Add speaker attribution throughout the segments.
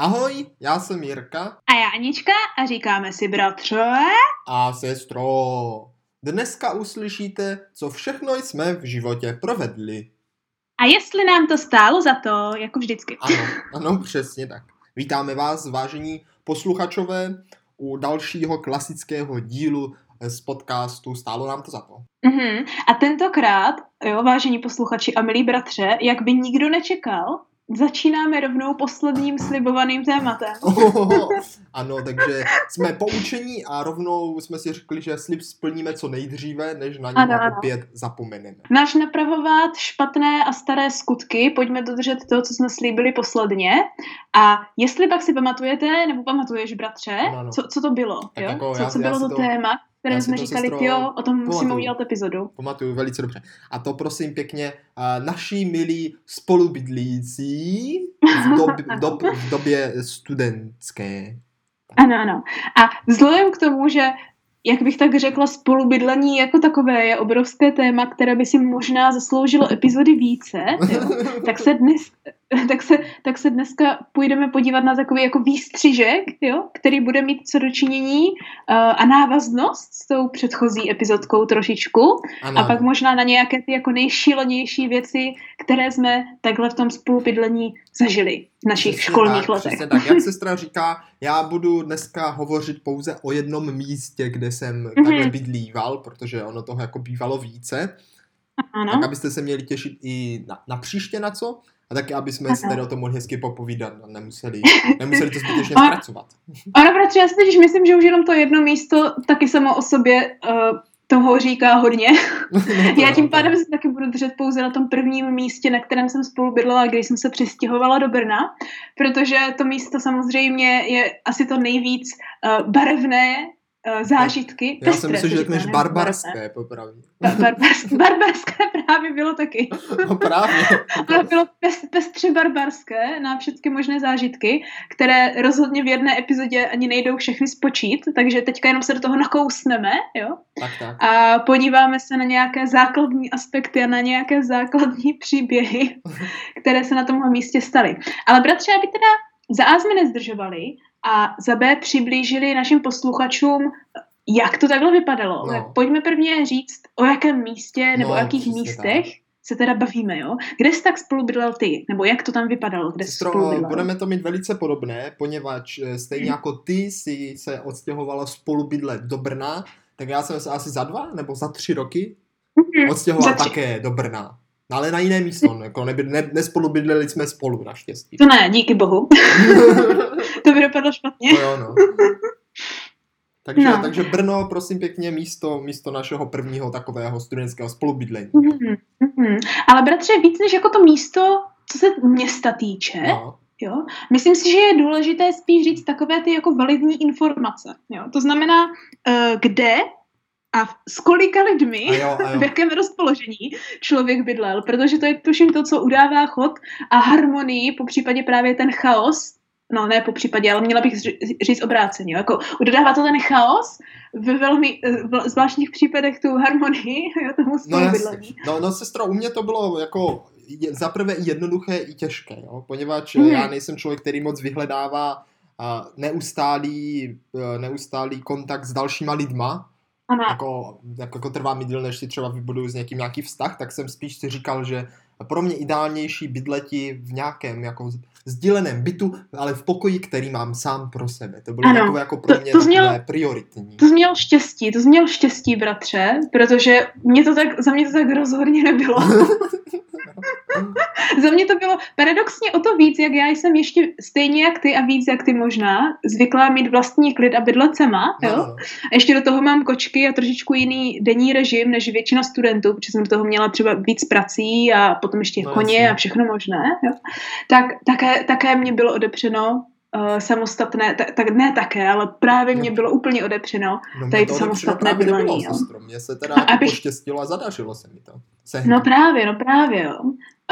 Speaker 1: Ahoj, já jsem Jirka.
Speaker 2: A já Anička a říkáme si bratře.
Speaker 1: A sestro. Dneska uslyšíte, co všechno jsme v životě provedli.
Speaker 2: A jestli nám to stálo za to, jako vždycky.
Speaker 1: Ano, ano, přesně tak. Vítáme vás, vážení posluchačové, u dalšího klasického dílu z podcastu Stálo nám to za to.
Speaker 2: Uh-huh. A tentokrát, jo, vážení posluchači a milí bratře, jak by nikdo nečekal, začínáme rovnou posledním slibovaným tématem.
Speaker 1: Oh, ano, takže jsme poučení a rovnou jsme si řekli, že slib splníme co nejdříve, než na něj opět zapomeneme.
Speaker 2: Náš napravovat špatné a staré skutky, pojďme dodržet to, co jsme slíbili posledně. A jestli pak si pamatujete, nebo pamatuješ, bratře, no, no. Co, co to bylo? jo? Jako, co, já, co bylo to téma? Které jsme říkali, sestro, jo, o tom pamatuju, musíme udělat epizodu.
Speaker 1: Pamatuju velice dobře. A to prosím pěkně uh, naší milí spolubydlící v, dob, dob, v době studentské.
Speaker 2: Ano, ano. A vzhledem k tomu, že jak bych tak řekla, spolubydlení jako takové je obrovské téma, které by si možná zasloužilo epizody více, jo? tak se dnes, tak se, tak se dneska půjdeme podívat na takový jako výstřižek, jo? který bude mít co dočinění uh, a návaznost s tou předchozí epizodkou trošičku ano. a pak možná na nějaké ty jako nejšílenější věci, které jsme takhle v tom spolubydlení zažili v našich přesně školních
Speaker 1: tak,
Speaker 2: letech.
Speaker 1: Přesně tak, jak sestra říká, já budu dneska hovořit pouze o jednom místě, kde jsem mm-hmm. takhle bydlíval, protože ono toho jako bývalo více. Ano. Tak abyste se měli těšit i na, na příště na co, a taky, aby jsme si tady o tom mohli hezky popovídat a nemuseli, nemuseli to zbytečně zpracovat.
Speaker 2: Ano, protože já si teď myslím, že už jenom to jedno místo taky samo o sobě uh, toho říká hodně. No já tím pádem se taky budu držet pouze na tom prvním místě, na kterém jsem spolu bydlela, když jsem se přestěhovala do Brna, protože to místo samozřejmě je asi to nejvíc uh, barevné uh, zážitky.
Speaker 1: Já jsem myslel, že řekneš barbarské, popravdě.
Speaker 2: barbarské, barbarské právě bylo taky.
Speaker 1: No právě.
Speaker 2: Ale bylo pes, pestře barbarské na všechny možné zážitky, které rozhodně v jedné epizodě ani nejdou všechny spočít, takže teďka jenom se do toho nakousneme, jo?
Speaker 1: Tak, tak.
Speaker 2: A podíváme se na nějaké základní aspekty a na nějaké základní příběhy, které se na tomhle místě staly. Ale bratře, aby teda za A jsme nezdržovali, a za B přiblížili našim posluchačům, jak to takhle vypadalo. No. Pojďme prvně říct, o jakém místě nebo no, o jakých místech tak. se teda bavíme, jo? Kde jsi tak spolu bydlel ty? Nebo jak to tam vypadalo? Kde jsi spolu bydlel?
Speaker 1: Budeme to mít velice podobné, poněvadž eh, stejně hmm. jako ty si se odstěhovala spolu bydlet do Brna, tak já jsem se asi za dva nebo za tři roky hmm. odstěhoval také do Brna. No, ale na jiné místo, no, jako neby, ne, nespolu bydleli jsme spolu, naštěstí.
Speaker 2: To ne, díky bohu. to by dopadlo špatně.
Speaker 1: No jo, no. Takže, no. takže Brno, prosím pěkně, místo, místo našeho prvního takového studentského spolubydlení.
Speaker 2: Mm-hmm, mm-hmm. Ale bratře, víc než jako to místo, co se města týče, no. Jo? Myslím si, že je důležité spíš říct takové ty jako validní informace. Jo? To znamená, uh, kde a s kolika lidmi, a jo, a jo. v jakém rozpoložení člověk bydlel, protože to je tuším to, co udává chod a harmonii, po případě právě ten chaos, no ne po případě, ale měla bych říct obráceně, jako udává to ten chaos ve velmi v zvláštních případech tu harmonii, jo, tomu
Speaker 1: no, bydlení. No, no sestro, u mě to bylo jako je, zaprvé i jednoduché, i těžké, jo, poněvadž hmm. já nejsem člověk, který moc vyhledává a neustálý, e, neustálý kontakt s dalšíma lidma,
Speaker 2: Ano.
Speaker 1: Jako, jako, jako trvá mi díl, než si třeba vybuduju s někým nějaký vztah, tak jsem spíš si říkal, že pro mě ideálnější bydleti v nějakém jako sdíleném bytu, ale v pokoji, který mám sám pro sebe. To bylo ano, takové jako pro mě to, to měl, prioritní.
Speaker 2: To měl štěstí, to měl štěstí, bratře, protože mě to tak, za mě to tak rozhodně nebylo. Za mě to bylo paradoxně o to víc, jak já jsem ještě stejně jak ty a víc jak ty možná zvyklá mít vlastní klid a bydlet sama, jo? No. A ještě do toho mám kočky a trošičku jiný denní režim než většina studentů, protože jsem do toho měla třeba víc prací a potom ještě no, koně jasně. a všechno možné, jo? Tak také, také mě bylo odepřeno uh, samostatné, tak, tak ne také, ale právě mě bylo úplně odepřeno no, tady to samostatné bydlení.
Speaker 1: Mně se teda jako abych... poštěstilo a zadařilo se mi to.
Speaker 2: Sehnu. No právě, no právě, jo.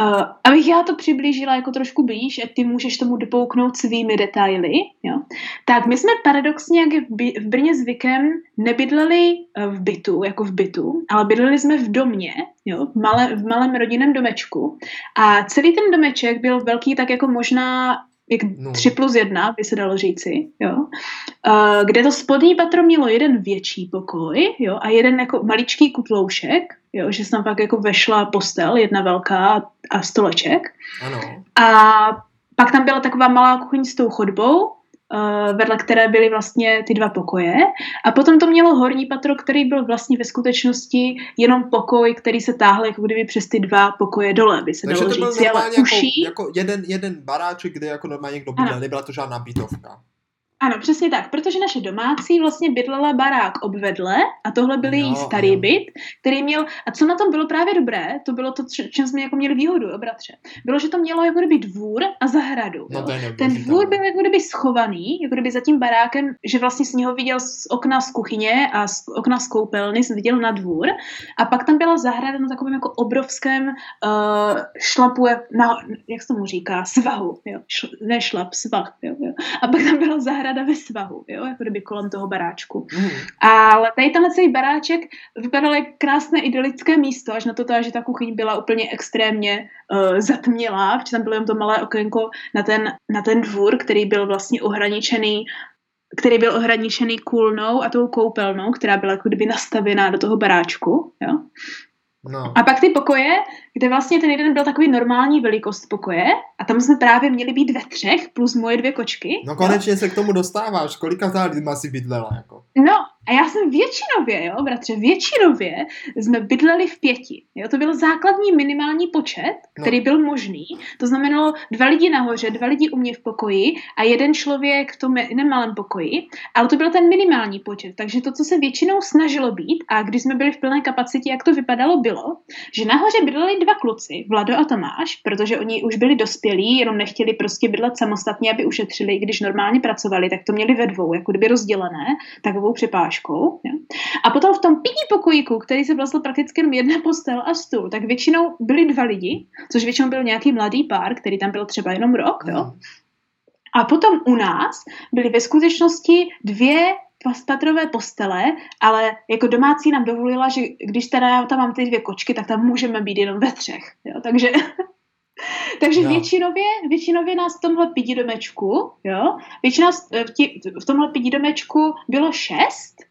Speaker 2: Uh, abych já to přiblížila jako trošku blíž, a ty můžeš tomu dopouknout svými detaily, jo. Tak my jsme paradoxně, jak v, Brně zvykem, nebydleli uh, v bytu, jako v bytu, ale bydleli jsme v domě, jo, v, malé, v malém rodinném domečku. A celý ten domeček byl velký tak jako možná jak no. 3 plus 1, by se dalo říci, jo. Kde to spodní patro mělo jeden větší pokoj, jo, a jeden jako maličký kutloušek, jo, že tam pak jako vešla postel, jedna velká a stoleček.
Speaker 1: Ano.
Speaker 2: A pak tam byla taková malá kuchyň s tou chodbou, vedle které byly vlastně ty dva pokoje. A potom to mělo horní patro, který byl vlastně ve skutečnosti jenom pokoj, který se táhl jako kdyby přes ty dva pokoje dole, by se
Speaker 1: Takže
Speaker 2: dalo
Speaker 1: to byl
Speaker 2: říct.
Speaker 1: jako, jako jeden, jeden baráček, kde jako normálně někdo bydlel, nebyla to žádná bytovka.
Speaker 2: Ano, přesně tak, protože naše domácí vlastně bydlela barák obvedle a tohle byl její starý ano. byt, který měl, a co na tom bylo právě dobré, to bylo to, čem jsme jako měli výhodu, jo, bratře, bylo, že to mělo jako kdyby dvůr a zahradu.
Speaker 1: No, to
Speaker 2: Ten dvůr byl jako kdyby schovaný, jako kdyby za tím barákem, že vlastně z něho viděl z okna z kuchyně a z okna z koupelny, jsem viděl na dvůr a pak tam byla zahrada na takovém jako obrovském uh, šlapu, na, jak se tomu říká, svahu, jo, Šl, ne šlap, svah, jo, jo. A pak tam byla zahrada zahrada ve svahu, jo, jako kdyby kolem toho baráčku. Mm. Ale tady tenhle celý baráček vypadal jak krásné idylické místo, až na to, že ta kuchyň byla úplně extrémně uh, zatmělá, protože tam bylo jen to malé okénko na ten, na ten dvůr, který byl vlastně ohraničený který byl ohraničený kůlnou a tou koupelnou, která byla jako kdyby nastavená do toho baráčku, jo.
Speaker 1: No.
Speaker 2: A pak ty pokoje, kde vlastně ten jeden byl takový normální velikost pokoje a tam jsme právě měli být ve třech plus moje dvě kočky.
Speaker 1: No konečně jo? se k tomu dostáváš. Kolika lidma si bydlela? Jako?
Speaker 2: No a já jsem většinově, jo, bratře, většinově jsme bydleli v pěti. Jo, to byl základní minimální počet, no. který no. byl možný. To znamenalo dva lidi nahoře, dva lidi u mě v pokoji a jeden člověk v tom jiném malém pokoji. Ale to byl ten minimální počet. Takže to, co se většinou snažilo být a když jsme byli v plné kapacitě, jak to vypadalo, bylo, že nahoře bydleli dva kluci, Vlado a Tomáš, protože oni už byli dospělí, jenom nechtěli prostě bydlet samostatně, aby ušetřili, když normálně pracovali, tak to měli ve dvou, jako kdyby rozdělené, takovou přepážkou. Jo. A potom v tom pěti pokojíku, který se vlastně prakticky jenom jedna postel a stůl, tak většinou byli dva lidi, což většinou byl nějaký mladý pár, který tam byl třeba jenom rok. Jo. A potom u nás byly ve skutečnosti dvě spatrové postele, ale jako domácí nám dovolila, že když teda já tam mám ty dvě kočky, tak tam můžeme být jenom ve třech. Jo? Takže, takže no. většinově, většinově nás v tomhle pididomečku, jo, většina v, tí, v tomhle pididomečku bylo šest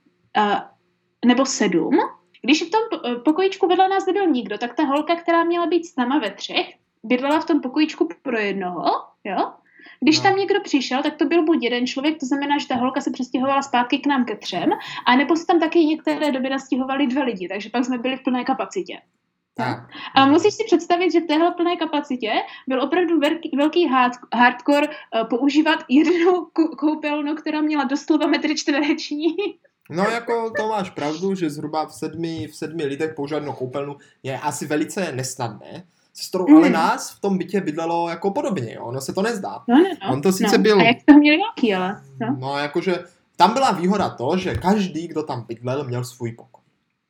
Speaker 2: nebo sedm. Když v tom pokojičku vedle nás nebyl nikdo, tak ta holka, která měla být s náma ve třech, bydlela v tom pokojičku pro jednoho, jo, když no. tam někdo přišel, tak to byl buď jeden člověk, to znamená, že ta holka se přestěhovala zpátky k nám ke třem, a nebo se tam taky některé doby nastěhovali dva lidi, takže pak jsme byli v plné kapacitě. Tak. A musíš si představit, že v téhle plné kapacitě byl opravdu velký, velký hard, hardcore uh, používat jednu koupelnu, která měla doslova metry čtvereční.
Speaker 1: No jako to máš pravdu, že zhruba v sedmi, v sedmi lidech používat koupelnu je asi velice nesnadné sestrou, mm. ale nás v tom bytě bydlelo jako podobně, jo? ono se to nezdá.
Speaker 2: No, no, no.
Speaker 1: On to sice no. byl...
Speaker 2: A jak to měli velký, ale... No.
Speaker 1: no, jakože tam byla výhoda to, že každý, kdo tam bydlel, měl svůj pokoj.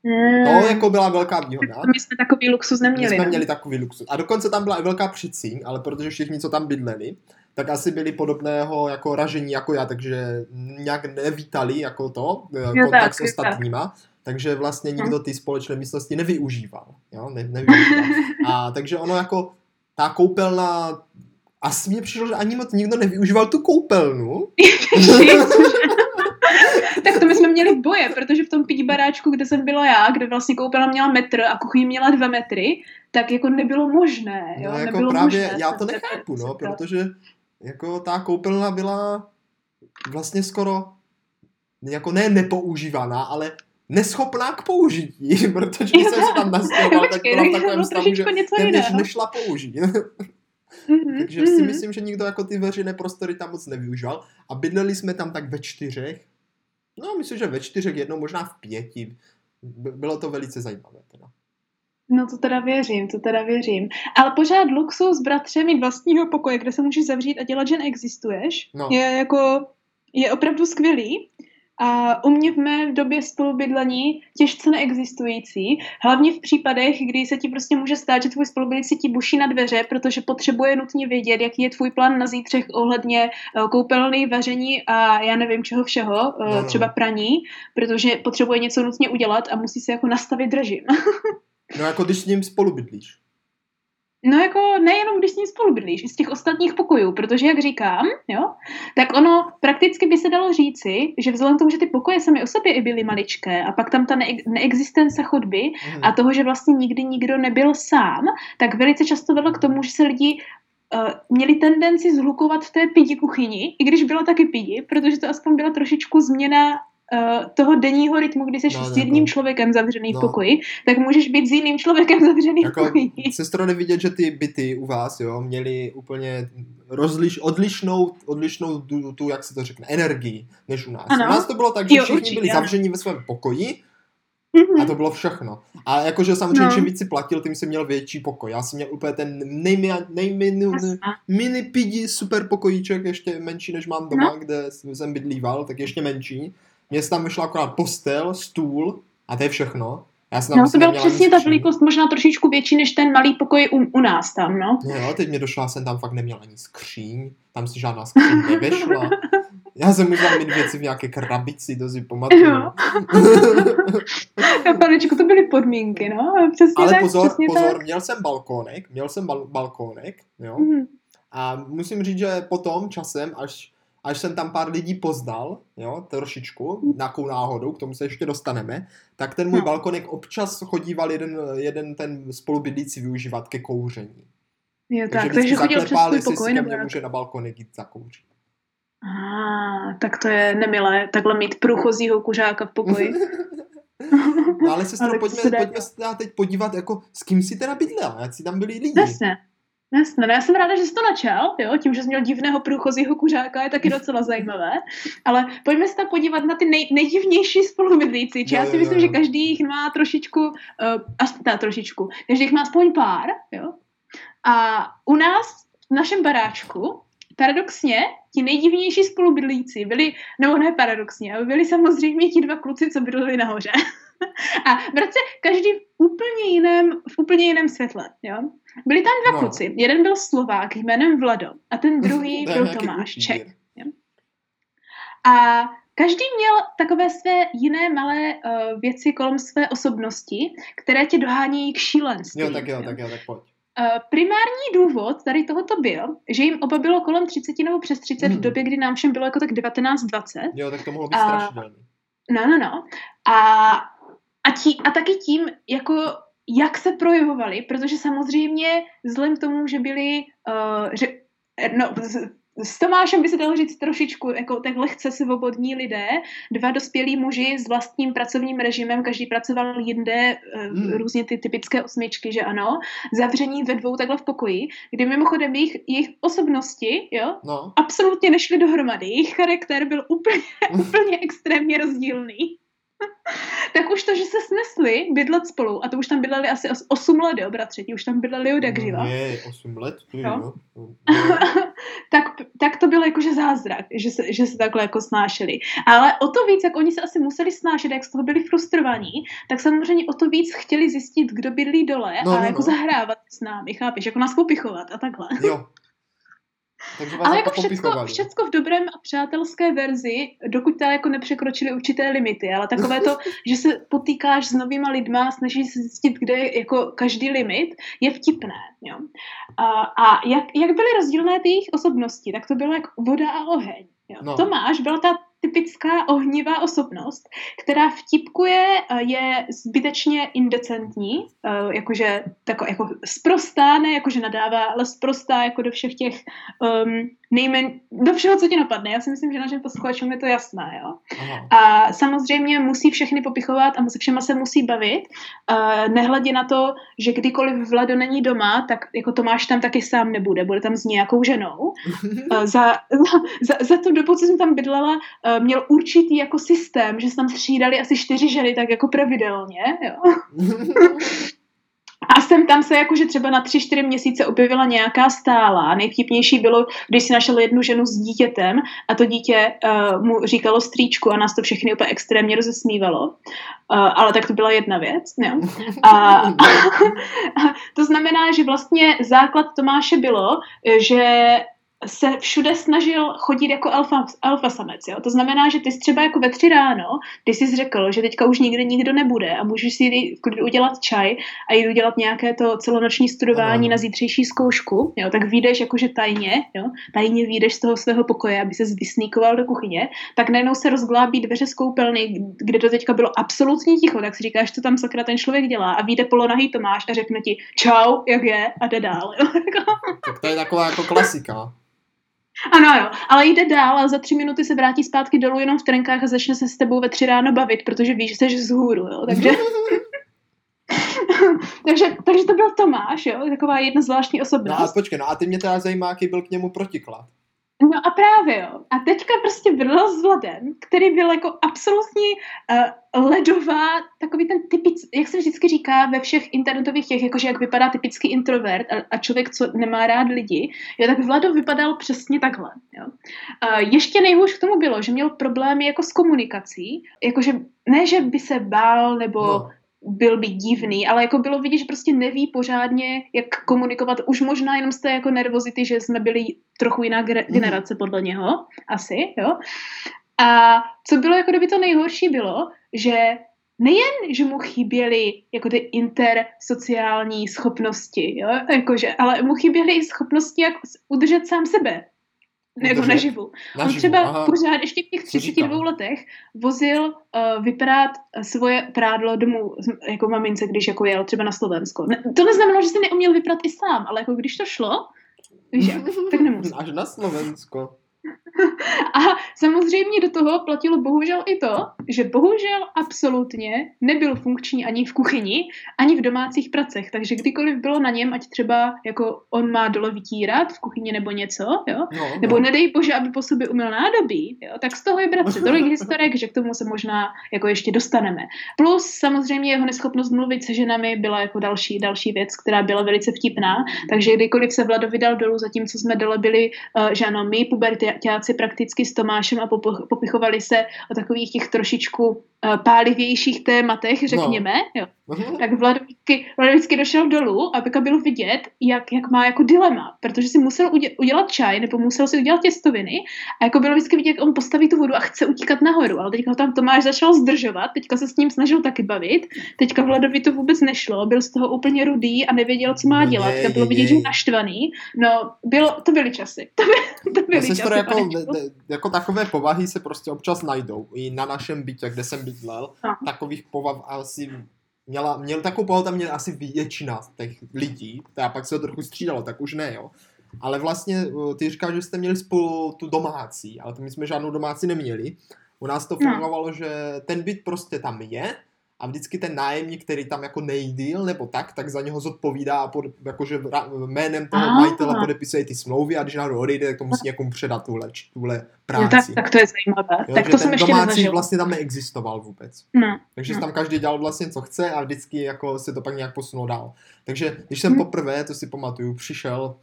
Speaker 1: Mm. To jako byla velká výhoda.
Speaker 2: My jsme takový luxus neměli.
Speaker 1: My jsme no. měli takový luxus. A dokonce tam byla i velká přicíň, ale protože všichni, co tam bydleli, tak asi byli podobného jako ražení jako já, takže nějak nevítali jako to, jo, kontakt tak, s ostatníma. Tak takže vlastně hm. nikdo ty společné místnosti nevyužíval. Jo? Ne, nevyužíval. A takže ono jako ta koupelna asi mě přišlo, že ani moc nikdo nevyužíval tu koupelnu.
Speaker 2: tak to my jsme měli boje, protože v tom pití baráčku, kde jsem byla já, kde vlastně koupelna měla metr a kuchyně měla dva metry, tak jako nebylo možné. Jo?
Speaker 1: No, jako
Speaker 2: nebylo
Speaker 1: právě
Speaker 2: možné
Speaker 1: já to nechápu, no, protože jako ta koupelna byla vlastně skoro jako ne nepoužívaná, ale neschopná k použití, protože když jsem se tam nastěhoval, tak byla v takovém stavu, že téměř nešla použít. Mm-hmm, Takže mm-hmm. si myslím, že nikdo jako ty veřejné prostory tam moc nevyužíval a bydleli jsme tam tak ve čtyřech. No, myslím, že ve čtyřech, jednou možná v pěti. Bylo to velice zajímavé teda.
Speaker 2: No to teda věřím, to teda věřím. Ale pořád luxus, bratře, mít vlastního pokoje, kde se můžeš zavřít a dělat, že neexistuješ, no. je jako, je opravdu skvělý a u mě v mé době spolubydlení těžce neexistující, hlavně v případech, kdy se ti prostě může stát, že tvůj spolubydlící ti buší na dveře, protože potřebuje nutně vědět, jaký je tvůj plán na zítřek ohledně eh, koupelny, vaření a já nevím čeho všeho, eh, no, no. třeba praní, protože potřebuje něco nutně udělat a musí se jako nastavit režim.
Speaker 1: no jako když s ním spolubydlíš.
Speaker 2: No jako nejenom, když s ním spolu bydlíš, i z těch ostatních pokojů, protože jak říkám, jo, tak ono prakticky by se dalo říci, že vzhledem k tomu, že ty pokoje sami o sobě i byly maličké a pak tam ta ne- neexistence chodby mm. a toho, že vlastně nikdy nikdo nebyl sám, tak velice často vedlo k tomu, že se lidi uh, měli tendenci zhlukovat v té pidi kuchyni, i když byla taky pidi, protože to aspoň byla trošičku změna toho denního rytmu, kdy jsi no, s jedním jako, člověkem zavřený no. v pokoji, tak můžeš být s jiným člověkem zavřený jako, v pokoji.
Speaker 1: Sestro, nevidět, že ty byty u vás, jo, měly úplně rozliš, odlišnou, odlišnou tu, tu, jak se to řekne, energii, než u nás. Ano. U nás to bylo tak, že jo, všichni určitě, byli zavření ve svém pokoji Mm-hmm. A to bylo všechno. A jakože samozřejmě, no. čím víc si platil, tím si měl větší pokoj. Já jsem měl úplně ten nejmi, nejmi, mini pidi super pokojíček, ještě menší, než mám doma, no. kde jsem bydlíval, tak ještě menší. Mně se tam vyšla akorát postel, stůl a to je všechno.
Speaker 2: Já jsem tam no, to byla přesně ta velikost, možná trošičku větší než ten malý pokoj u, u nás tam, no.
Speaker 1: No jo, teď mě došla, jsem tam fakt neměl ani skříň, tam si žádná skříň nevešla. Já jsem musel mít věci v nějaké krabici, to si pamatuju. Jo.
Speaker 2: Panečku, to byly podmínky, no. Přesně
Speaker 1: Ale
Speaker 2: tak,
Speaker 1: pozor, pozor, tak. měl jsem balkónek, měl jsem bal- balkónek, jo. Mm-hmm. A musím říct, že potom časem, až až jsem tam pár lidí poznal, jo, trošičku, nějakou náhodou, k tomu se ještě dostaneme, tak ten můj no. balkonek občas chodíval jeden, jeden ten spolubydlící využívat ke kouření.
Speaker 2: Jo, tak, takže chodil přes svůj pokoj,
Speaker 1: nebo jak? může na balkonek jít zakouřit.
Speaker 2: Ah, tak to je nemilé, takhle mít průchozího kuřáka v pokoji.
Speaker 1: no ale sestro, pojďme, se pojďme se teď podívat, jako s kým si teda bydlela, jak si tam byli lidi.
Speaker 2: Jasně. Jasně, no já jsem ráda, že jsi to načal, jo, tím, že jsi měl divného průchozího kuřáka, je taky docela zajímavé, ale pojďme se tam podívat na ty nej, nejdivnější spolubydlící, či já si myslím, že každý jich má trošičku, uh, aspoň trošičku, každý jich má aspoň pár, jo, a u nás, v našem baráčku, paradoxně, ti nejdivnější spolubydlící byli, nebo ne paradoxně, ale byli samozřejmě ti dva kluci, co bydleli nahoře. a bratře, každý v úplně jiném, v úplně jiném světle, jo. Byli tam dva no. kluci. Jeden byl Slovák jménem Vlado a ten druhý byl Tomáš Ček. A každý měl takové své jiné malé uh, věci kolem své osobnosti, které tě dohání k šílenství.
Speaker 1: Jo, tak jo, jo. tak jo, tak pojď.
Speaker 2: Uh, primární důvod tady tohoto byl, že jim oba bylo kolem 30 nebo přes 30 hmm. v době, kdy nám všem bylo jako tak 19-20.
Speaker 1: Jo, tak to mohlo být strašidelné.
Speaker 2: No, no, no. A, a, tí, a taky tím, jako jak se projevovali, protože samozřejmě vzhledem k tomu, že byli, uh, že, no, s Tomášem by se dalo říct trošičku jako tak lehce svobodní lidé, dva dospělí muži s vlastním pracovním režimem, každý pracoval jinde, mm. různě ty typické osmičky, že ano, zavření ve dvou takhle v pokoji, kdy mimochodem jejich, jejich osobnosti, jo, no. absolutně nešly dohromady, jejich charakter byl úplně, úplně extrémně rozdílný. tak už to, že se snesli bydlet spolu, a to už tam bydleli asi 8 let, jo, bratře, už tam bydleli od jak živa.
Speaker 1: Je, 8 let, to jo.
Speaker 2: tak, tak to bylo jakože zázrak, že se, že se takhle jako snášeli. Ale o to víc, jak oni se asi museli snášet, jak z toho byli frustrovaní, tak samozřejmě o to víc chtěli zjistit, kdo bydlí dole no, a no, jako no. zahrávat s námi, chápeš, jako nás popichovat a takhle.
Speaker 1: Jo,
Speaker 2: ale jako všecko, všecko v dobrém a přátelské verzi, dokud ta jako nepřekročili určité limity, ale takové to, že se potýkáš s novýma lidma, snažíš se zjistit, kde je jako každý limit, je vtipné. Jo? A, a jak, jak byly rozdílné ty jejich osobnosti, tak to bylo jako voda a oheň. Jo? No. Tomáš byla ta typická ohnivá osobnost, která vtipkuje, je zbytečně indecentní, jakože tako, jako sprostá, ne jakože nadává, ale sprostá jako do všech těch um, nejmen, do všeho, co ti napadne. Já si myslím, že našim posluchačům je to jasné, jo. Aha. A samozřejmě musí všechny popichovat a se všema se musí bavit. Uh, nehledě na to, že kdykoliv Vlado není doma, tak jako Tomáš tam taky sám nebude, bude tam s nějakou ženou. Uh, za, za, za tu dobu, co jsem tam bydlela, uh, měl určitý jako systém, že se tam střídali asi čtyři ženy, tak jako pravidelně, jo. A jsem tam se jakože třeba na tři, čtyři měsíce objevila nějaká stála. Nejvtipnější bylo, když si našel jednu ženu s dítětem a to dítě uh, mu říkalo stříčku a nás to všechny úplně extrémně rozesmívalo. Uh, ale tak to byla jedna věc. Jo. A, a, to znamená, že vlastně základ Tomáše bylo, že se všude snažil chodit jako alfa, alfa samec, jo. To znamená, že ty jsi třeba jako ve tři ráno, ty jsi řekl, že teďka už nikde nikdo nebude a můžeš si udělat čaj a jít udělat nějaké to celonoční studování ano. na zítřejší zkoušku, jo, tak vyjdeš jakože tajně, jo, tajně vyjdeš z toho svého pokoje, aby se vysníkoval do kuchyně, tak najednou se rozglábí dveře z koupelny, kde to teďka bylo absolutně ticho, tak si říkáš, co tam sakra ten člověk dělá a vyjde polonahý Tomáš a řekne ti čau, jak je a jde dál. Jo.
Speaker 1: tak to je taková jako klasika.
Speaker 2: Ano, jo, ale jde dál a za tři minuty se vrátí zpátky dolů jenom v trenkách a začne se s tebou ve tři ráno bavit, protože víš, že jsi z hůru, jo, takže... takže, takže to byl Tomáš, jo, taková jedna zvláštní osobnost.
Speaker 1: No a počkej, no a ty mě teda zajímá, jaký byl k němu protiklad.
Speaker 2: No a právě jo. A teďka prostě byl s Vladem, který byl jako absolutní uh, ledová, takový ten typic, jak se vždycky říká ve všech internetových těch, jakože jak vypadá typický introvert a, a člověk, co nemá rád lidi, jo, tak Vlado vypadal přesně takhle. Jo. Uh, ještě nejhůř k tomu bylo, že měl problémy jako s komunikací, jakože ne, že by se bál nebo no byl by divný, ale jako bylo vidět, že prostě neví pořádně, jak komunikovat, už možná jenom z té jako nervozity, že jsme byli trochu jiná mhm. generace podle něho, asi, jo. A co bylo jako kdyby to nejhorší bylo, že nejen, že mu chyběly jako ty intersociální schopnosti, jo, jakože, ale mu chyběly i schopnosti, jak udržet sám sebe, jako naživu. naživu. On třeba aha. pořád ještě v těch 32 letech vozil uh, vyprát svoje prádlo domů jako mamince, když jako jel třeba na Slovensko. Ne, to neznamenalo, že si neuměl vyprat i sám, ale jako když to šlo, víš jak, tak nemusel.
Speaker 1: Až na Slovensko.
Speaker 2: A samozřejmě do toho platilo bohužel i to, že bohužel absolutně nebyl funkční ani v kuchyni, ani v domácích pracech. Takže kdykoliv bylo na něm, ať třeba jako on má dole vytírat v kuchyni nebo něco, jo? No, no. nebo nedej bože, aby po sobě uměl nádobí, jo? tak z toho je bratře tolik historek, že k tomu se možná jako ještě dostaneme. Plus samozřejmě jeho neschopnost mluvit se ženami byla jako další, další věc, která byla velice vtipná. Takže kdykoliv se Vlado vydal dolů, zatímco jsme dole byli, uh, že ano, my, pubertáci prakticky s Tomášem a popichovali se o takových těch trošičku Eh, pálivějších tématech, no. řekněme, no. jo. Uh-huh. tak Vlad vždycky, vždycky došel dolů a teďka bylo vidět, jak, jak má jako dilema, protože si musel udělat čaj nebo musel si udělat těstoviny a jako bylo vždycky vidět, jak on postaví tu vodu a chce utíkat nahoru, ale teďka ho tam Tomáš začal zdržovat, teďka se s ním snažil taky bavit, teďka Vladovi to vůbec nešlo, byl z toho úplně rudý a nevěděl, co má dělat, teďka bylo vidět, že je naštvaný, no, bylo, to byly časy, to, by, to byly časy.
Speaker 1: Jako, jako takové povahy se prostě občas najdou, i na našem bytě, kde jsem bydlel, no. takových povav asi měla, měl takovou povahu tam měl asi většina těch lidí, a pak se to trochu střídalo, tak už ne, jo. Ale vlastně eh, ty říkáš, že jste měli spolu tu domácí, ale to my jsme žádnou domácí neměli. U nás to no. fungovalo, no. že ten byt prostě tam je, a vždycky ten nájemník, který tam jako nejdýl nebo tak, tak za něho zodpovídá a pod, jakože jménem toho Aha. majitele podepisuje ty smlouvy a když náhodou odejde, tak to musí někomu předat tuhle, tuhle práci.
Speaker 2: Jo, tak, tak to je zajímavé. Jo, tak to jsem ještě domácí nezažil.
Speaker 1: vlastně tam neexistoval vůbec.
Speaker 2: No,
Speaker 1: Takže no. tam každý dělal vlastně, co chce a vždycky jako se to pak nějak posunulo dál. Takže když jsem hmm. poprvé, to si pamatuju, přišel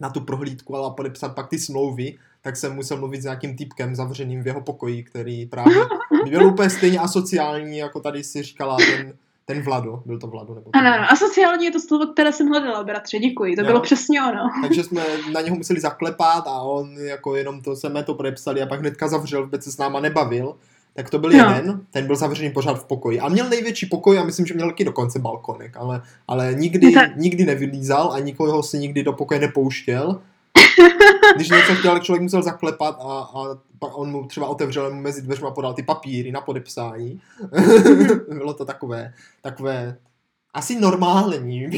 Speaker 1: na tu prohlídku ale podepsat pak ty smlouvy, tak jsem musel mluvit s nějakým typkem zavřeným v jeho pokoji, který právě byl úplně stejně asociální, jako tady si říkala ten, ten Vlado, byl to Vlado? Nebo
Speaker 2: ano, ano, asociální je to slovo, které jsem hledala, bratře, děkuji, to jo. bylo přesně ono.
Speaker 1: Takže jsme na něho museli zaklepat a on jako jenom to jsme to podepsali a pak hnedka zavřel, vůbec se s náma nebavil. Tak to byl no. jeden, ten byl zavřený pořád v pokoji. A měl největší pokoj a myslím, že měl taky dokonce balkonek, ale, ale nikdy, nikdy nevylízal a nikoho si nikdy do pokoje nepouštěl. Když něco chtěl, člověk musel zaklepat a, a on mu třeba otevřel mu mezi dveřma podal ty papíry na podepsání. Bylo to takové, takové asi normální,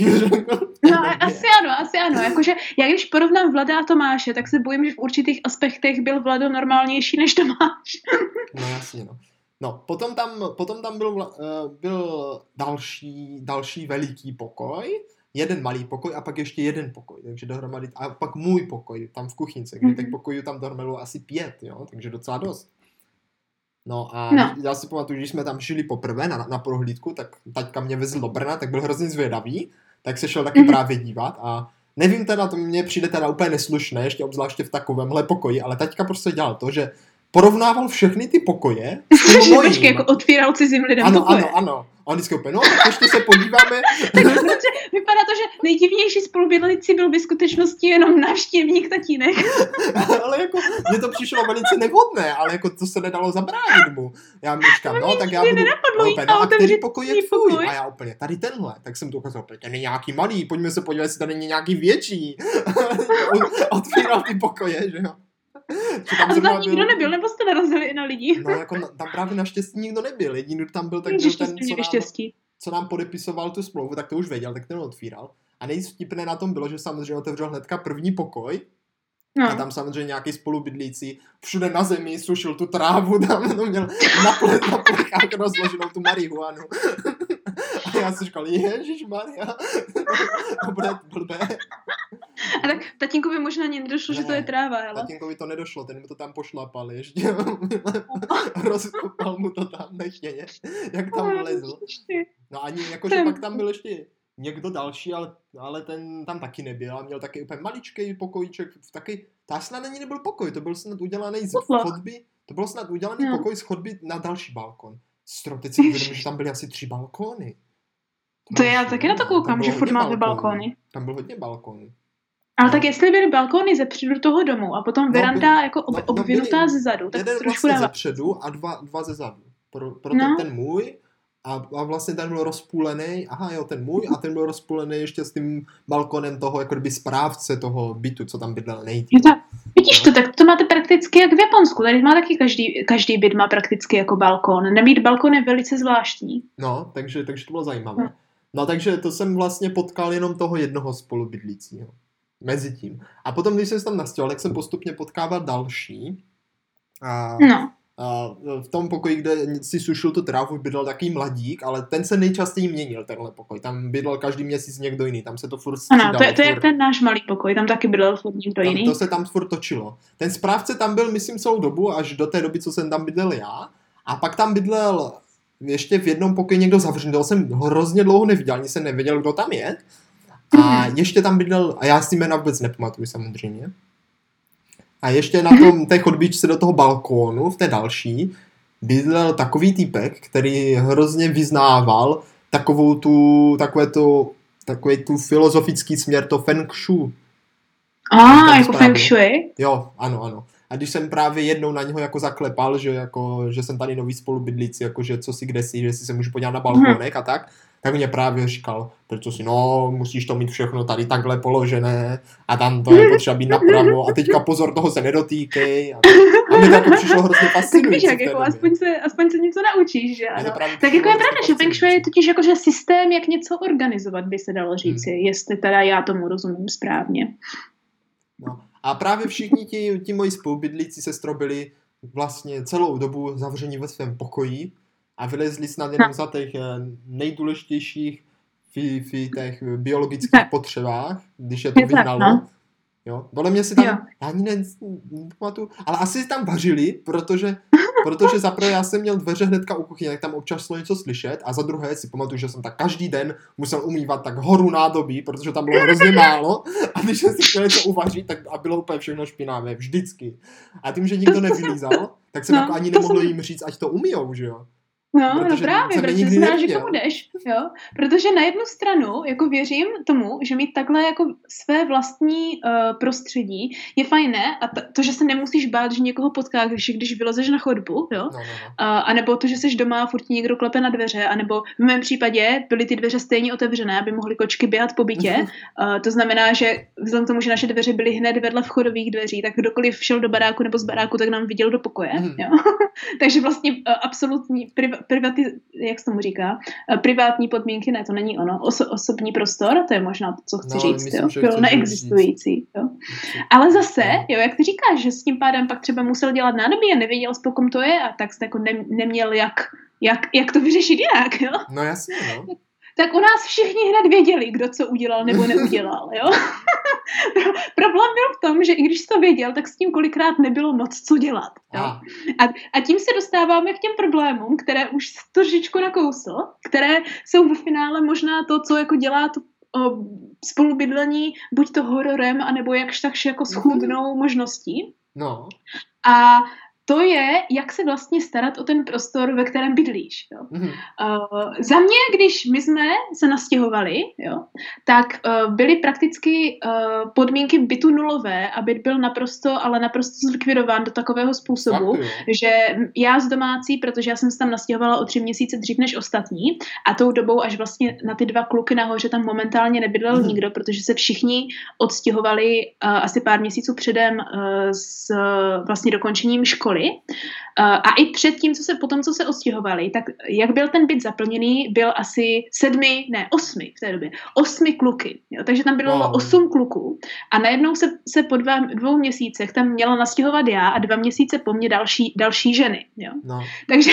Speaker 2: No, asi ano, asi ano. Jakože já když porovnám Vlada a Tomáše, tak se bojím, že v určitých aspektech byl Vlado normálnější než Tomáš.
Speaker 1: no jasně, no. No, potom tam, potom tam byl, uh, byl další, další veliký pokoj, jeden malý pokoj a pak ještě jeden pokoj, takže dohromady, a pak můj pokoj tam v kuchynce, kde mm-hmm. těch pokojů tam dohromady asi pět, jo, takže docela dost. No a no. já si pamatuju, když jsme tam žili poprvé na, na prohlídku, tak taťka mě vezl do Brna, tak byl hrozně zvědavý, tak se šel taky mm-hmm. právě dívat a nevím teda, to mně přijde teda úplně neslušné, ještě obzvláště v takovémhle pokoji, ale taťka prostě dělal to, že porovnával všechny ty pokoje
Speaker 2: Počkej, jako otvíral cizím lidem
Speaker 1: ano,
Speaker 2: pokoje.
Speaker 1: Ano, ano, A on vždycky úplně, no, tak ještě se podíváme.
Speaker 2: tak protože vypadá to, že nejdivnější spolubydlící byl ve skutečnosti jenom návštěvník tatínek.
Speaker 1: ale jako, mně to přišlo velice nevhodné, ale jako to se nedalo zabránit mu. Já mi říkám, no, tak já budu, no, úplně, no, a který pokoj je tvůj? A já úplně, tady tenhle. Tak jsem to ukázal, ten je nějaký malý, pojďme se podívat, jestli tady není nějaký větší. Otvíral ty pokoje, že jo.
Speaker 2: Tam a tam nikdo byl... nebyl, nebo jste narazili i na lidi?
Speaker 1: no, jako na, tam právě naštěstí nikdo nebyl. Jediný, kdo tam byl, tak byl ten, co nám, co nám podepisoval tu smlouvu, tak to už věděl, tak ten otvíral. A nejvtipné na tom bylo, že samozřejmě otevřel hnedka první pokoj, No. A tam samozřejmě nějaký spolubydlící všude na zemi sušil tu trávu, tam no, měl na, ple, na plechách rozloženou tu marihuanu. A já si říkal, ježiš Maria, to bude blbé.
Speaker 2: A tak tatínkovi možná ani nedošlo, ne, že to je tráva, ale...
Speaker 1: Tatínkovi to nedošlo, ten mu to tam pošlapal ještě. Rozkopal mu to tam nechtěně, jak tam vlezl. No ani jakože pak tam byl ještě někdo další, ale, ale ten tam taky nebyl a měl taky úplně maličký pokojíček, taky, to snad není nebyl pokoj, to byl snad udělaný z chodby, to bylo snad udělaný no. pokoj z chodby na další balkon. Strom, teď si uvědomím, že tam byly asi tři balkóny.
Speaker 2: To, to já taky na to koukám, že furt máte balkóny.
Speaker 1: Tam bylo hodně balkónů.
Speaker 2: Ale no. tak jestli byly balkóny ze předu toho domu a potom no, veranda no, jako ob, no, obvinutá no, ze zadu, tak jeden trošku
Speaker 1: vlastně dává... ze předu a dva, dva ze zadu. Pro, pro no. ten, ten můj a, a vlastně ten byl rozpůlený, aha jo, ten můj, a ten byl rozpůlený ještě s tím balkonem toho, jako kdyby správce toho bytu, co tam bydlel nejdřív.
Speaker 2: Vidíš to, tak to máte prakticky jak v Japonsku, tady má taky každý, každý byt má prakticky jako balkon. Nemít balkon je velice zvláštní.
Speaker 1: No, takže, takže to bylo zajímavé. No. no takže to jsem vlastně potkal jenom toho jednoho spolubydlícího. Mezi tím. A potom, když jsem se tam nastěhoval, tak jsem postupně potkával další. A no. A v tom pokoji, kde si sušil tu trávu, bydlel taký mladík, ale ten se nejčastěji měnil, tenhle pokoj. Tam bydlel každý měsíc někdo jiný, tam se to furt
Speaker 2: střídalo. Ano, to, je, to je jak ten náš malý pokoj, tam taky bydlel furt někdo jiný.
Speaker 1: To se tam furt točilo. Ten správce tam byl, myslím, celou dobu, až do té doby, co jsem tam bydlel já. A pak tam bydlel ještě v jednom pokoji někdo zavřený, toho jsem hrozně dlouho neviděl, ani jsem nevěděl, kdo tam je. A ještě tam bydlel, a já si jména vůbec nepamatuju samozřejmě. A ještě na tom té chodbičce do toho balkónu, v té další, bydlel takový týpek, který hrozně vyznával takovou tu, takové to, takový tu filozofický směr, to feng shui.
Speaker 2: A, ah, jako feng shui?
Speaker 1: Jo, ano, ano. A když jsem právě jednou na něho jako zaklepal, že, jako, že jsem tady nový spolubydlící, jako že co si kde si, že si se můžu podívat na balkónek hmm. a tak, tak mě právě říkal, proč si, no, musíš to mít všechno tady takhle položené a tam to je potřeba být napravo a teďka pozor, toho se nedotýkej. A, a mi to jako přišlo hrozně fascinující.
Speaker 2: Tak víš, jako aspoň se, aspoň se něco naučíš, že ano. Tak jako je pravda, že Feng Shui je totiž jako, že systém, jak něco organizovat, by se dalo říci, hmm. jestli teda já tomu rozumím správně.
Speaker 1: No. A právě všichni ti, ti moji spolubydlíci se strobili vlastně celou dobu zavření ve svém pokoji a vylezli snad jenom za těch eh, nejdůležitějších v, v těch biologických potřebách, když je to vyhnalo. Jo, podle mě si tam, jo. já ani ne, nepamatuju, ale asi tam vařili, protože, protože za prvé já jsem měl dveře hnedka u kuchyně, tak tam občas šlo něco slyšet a za druhé si pamatuju, že jsem tak každý den musel umývat tak horu nádobí, protože tam bylo hrozně málo a když jsem si chtěl něco uvařit, tak a bylo úplně všechno špinavé, vždycky. A tím, že nikdo nevylízal, tak jsem no, jako ani nemohl jim říct, ať to umijou, že jo.
Speaker 2: No, no protože no právě, protože znáš, že komu jdeš, jo. Protože na jednu stranu, jako věřím tomu, že mít takhle jako své vlastní uh, prostředí je fajné a t- to, že se nemusíš bát, že někoho potkáš, když, když vylezeš na chodbu, jo. No, no, no. Uh, a nebo to, že jsi doma, furt někdo klepe na dveře, anebo v mém případě byly ty dveře stejně otevřené, aby mohly kočky běhat po bytě. uh, to znamená, že vzhledem k tomu, že naše dveře byly hned vedle vchodových dveří, tak kdokoliv šel do baráku nebo z baráku, tak nám viděl do pokoje, mm. jo. Takže vlastně uh, absolutní priv- privati, jak se tomu říká, eh, privátní podmínky, ne, to není ono, Oso, osobní prostor, to je možná to, co chci no, říct, myslím, jo, bylo neexistující, jo. Ale zase, no. jo, jak ty říkáš, že s tím pádem pak třeba musel dělat nádobí a nevěděl, s pokom to je a tak jste jako ne, neměl jak, jak, jak to vyřešit jinak, jo.
Speaker 1: No jasně, no
Speaker 2: tak u nás všichni hned věděli, kdo co udělal nebo neudělal. Jo? Problém byl v tom, že i když to věděl, tak s tím kolikrát nebylo moc co dělat. Jo? A, a tím se dostáváme k těm problémům, které už trošičku nakousl, které jsou ve finále možná to, co jako dělá to o, spolubydlení buď to hororem, anebo jakž takž jako schůdnou možností.
Speaker 1: No.
Speaker 2: A to je, jak se vlastně starat o ten prostor, ve kterém bydlíš. Jo. Mm-hmm. Uh, za mě, když my jsme se nastěhovali, jo, tak uh, byly prakticky uh, podmínky bytu nulové a byt byl naprosto, ale naprosto zlikvidován do takového způsobu, Fakt, že já z domácí, protože já jsem se tam nastěhovala o tři měsíce dřív než ostatní a tou dobou až vlastně na ty dva kluky nahoře tam momentálně nebydlel mm-hmm. nikdo, protože se všichni odstěhovali uh, asi pár měsíců předem uh, s uh, vlastně dokončením školy a i před tím, co se potom, co se odstěhovali, tak jak byl ten byt zaplněný, byl asi sedmi, ne, osmi v té době, osmi kluky. Jo? Takže tam bylo wow. osm kluků a najednou se, se po dva, dvou měsících tam měla nastěhovat já a dva měsíce po mně další, další ženy. Jo? No. Takže,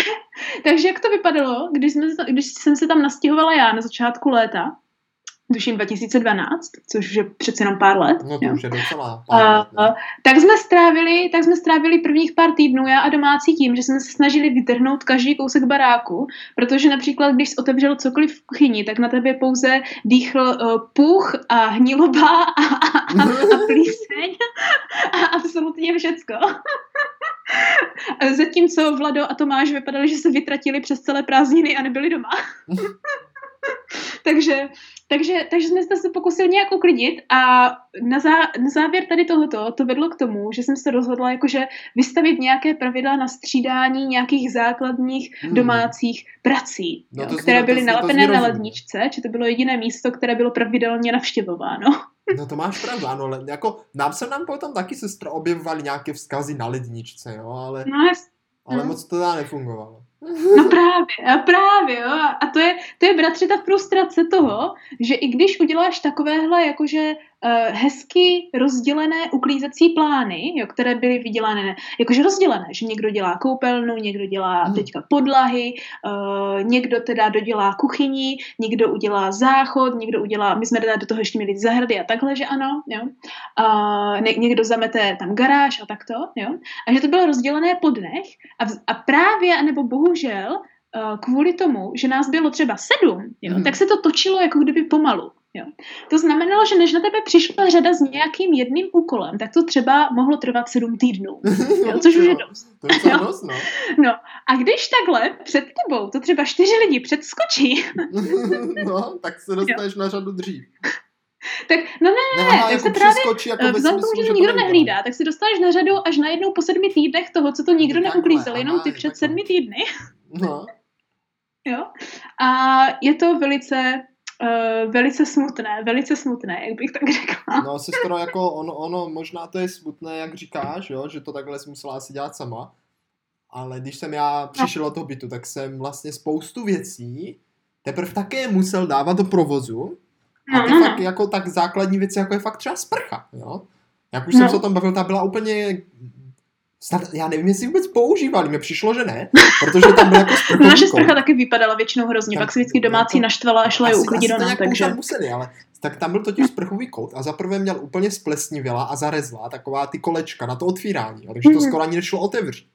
Speaker 2: takže jak to vypadalo, když, jsme, když jsem se tam nastěhovala já na začátku léta, tuším 2012, což je přece jenom pár let.
Speaker 1: No to jo. už je docela pár let,
Speaker 2: uh, tak jsme strávili, tak jsme strávili prvních pár týdnů já a domácí tím, že jsme se snažili vytrhnout každý kousek baráku, protože například, když jsi otevřel cokoliv v kuchyni, tak na tebe pouze dýchl uh, puch a hniloba a, a, a, a plíseň a absolutně všecko. Zatímco Vlado a Tomáš vypadali, že se vytratili přes celé prázdniny a nebyli doma. takže, takže, takže jsme se pokusili nějak uklidit a na, zá, na závěr tady tohoto to vedlo k tomu, že jsem se rozhodla jakože vystavit nějaké pravidla na střídání nějakých základních hmm. domácích prací, no jo, které byly nalepené na ledničce, či to bylo jediné místo, které bylo pravidelně navštěvováno.
Speaker 1: No to máš pravdu, ano, ale jako nám se nám potom taky sestra objevovaly nějaké vzkazy na ledničce, jo, ale, no, ale no. moc to dá nefungovalo.
Speaker 2: No právě, a právě, jo. A to je, to je bratře ta frustrace toho, že i když uděláš takovéhle jakože hezky rozdělené uklízecí plány, jo, které byly vydělané, jakože rozdělené, že někdo dělá koupelnu, někdo dělá hmm. teďka podlahy, uh, někdo teda dodělá kuchyni, někdo udělá záchod, někdo udělá, my jsme teda do toho ještě měli zahrady a takhle, že ano, jo. Uh, ně, někdo zamete tam garáž a takto, jo. A že to bylo rozdělené po dnech a, v, a právě, nebo bohužel, kvůli tomu, že nás bylo třeba sedm, jo, hmm. tak se to točilo jako kdyby pomalu. Jo. To znamenalo, že než na tebe přišla řada s nějakým jedným úkolem, tak to třeba mohlo trvat sedm týdnů, jo, což už je dost.
Speaker 1: To je dost, no.
Speaker 2: no. A když takhle před tebou to třeba čtyři lidi předskočí,
Speaker 1: no, tak se dostaneš jo. na řadu dřív.
Speaker 2: Tak, no ne, ne tak jako se právě, jako vzhledem tomu, že to nikdo nehlídá, tak si dostaneš na řadu až najednou po sedmi týdnech toho, co to nikdo neuklízel, jenom ty před sedmi týdny. No. jo. A je to velice uh, velice smutné, velice smutné, jak bych tak řekla.
Speaker 1: No, sestro, jako ono, ono, možná to je smutné, jak říkáš, jo, že to takhle jsi musela asi dělat sama, ale když jsem já přišel do toho bytu, tak jsem vlastně spoustu věcí teprve také musel dávat do provozu a ty no, no, fakt no. jako tak základní věci, jako je fakt třeba sprcha, jo. Jak už no. jsem se o tom bavil, ta byla úplně Snad, já nevím, jestli vůbec používali, mi přišlo, že ne, protože tam byl jako sprchový
Speaker 2: Naše sprcha taky vypadala většinou hrozně, tak, pak se vždycky domácí to, naštvala a šla ji uklidit do nás, takže...
Speaker 1: Museli, ale tak tam byl totiž sprchový kout a zaprvé měl úplně splesnivěla a zarezla taková ty kolečka na to otvírání, takže to mhm. skoro ani nešlo otevřít.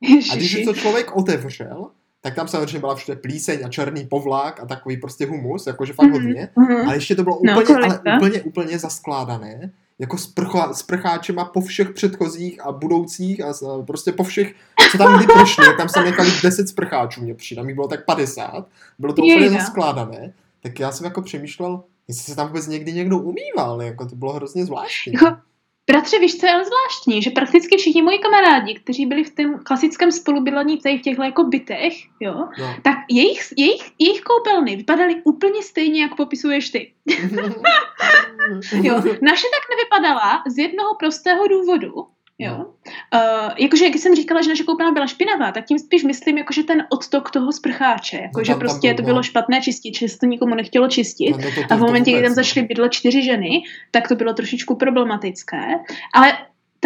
Speaker 1: Ježiši. A když to člověk otevřel, tak tam samozřejmě byla všude plíseň a černý povlák a takový prostě humus, jakože fakt mm-hmm. hodně. Mm-hmm. Ale ještě to bylo no, úplně, no, ale úplně, úplně zaskládané jako sprcha, sprcháčema po všech předchozích a budoucích a prostě po všech, co tam kdy prošli, tam se nechali 10 sprcháčů, mě přijde, tam bylo tak 50, bylo to úplně zaskládané, tak já jsem jako přemýšlel, jestli se tam vůbec někdy někdo umýval, jako to bylo hrozně zvláštní. Jako,
Speaker 2: Bratře, víš, co je ale zvláštní, že prakticky všichni moji kamarádi, kteří byli v tom klasickém spolubydlení tady v těchto jako bytech, jo, no. tak jejich, jejich, jejich koupelny vypadaly úplně stejně, jak popisuješ ty. jo, naše tak nevypadala z jednoho prostého důvodu, Jo. No. Uh, jakože, jak jsem říkala, že naše koupelna byla špinavá, tak tím spíš myslím, jakože ten odtok toho sprcháče. Jakože no, prostě to bylo no. špatné čistit, že se to nikomu nechtělo čistit. No, no, to, to, a v momentě, kdy tam začaly bydlet čtyři ženy, tak to bylo trošičku problematické. Ale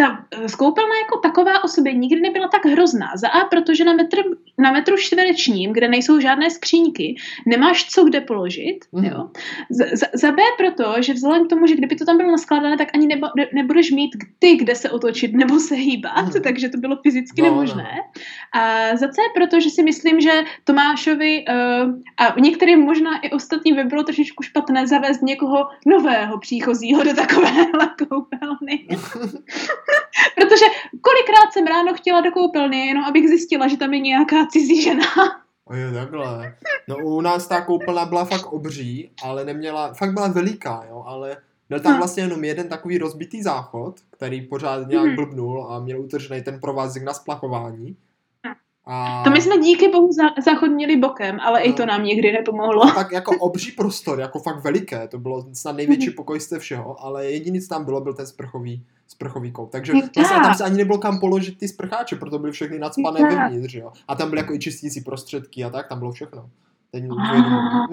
Speaker 2: ta skoupelna jako taková o sobě nikdy nebyla tak hrozná. Za A, protože na, metr, na metru čtverečním, kde nejsou žádné skříňky, nemáš co kde položit. Mm. Jo? Za, za, B, proto, že vzhledem k tomu, že kdyby to tam bylo naskládané, tak ani nebo, ne, nebudeš mít ty, kde se otočit nebo se hýbat, mm. takže to bylo fyzicky no, nemožné. No. A za C, protože si myslím, že Tomášovi uh, a některým možná i ostatním by bylo trošičku špatné zavést někoho nového příchozího do takovéhle koupelny. Protože kolikrát jsem ráno chtěla do koupelny, jenom abych zjistila, že tam je nějaká cizí žena.
Speaker 1: Jo, takhle. No u nás ta koupelna byla fakt obří, ale neměla, fakt byla veliká, jo, ale byl tam vlastně jenom jeden takový rozbitý záchod, který pořád nějak mhm. blbnul a měl utržený ten provázek na splachování.
Speaker 2: A... To my jsme díky bohu záchod měli bokem, ale no. i to nám někdy nepomohlo. A
Speaker 1: tak jako obří prostor, jako fakt veliké, to bylo snad největší mhm. pokoj z všeho, ale jediný, co tam bylo, byl ten sprchový, sprchový kout. Takže vlastně tam se ani nebylo kam položit ty sprcháče, proto byly všechny nadspané vevnitř, jo. A tam byly jako i čistící prostředky a tak, tam bylo všechno. Ten,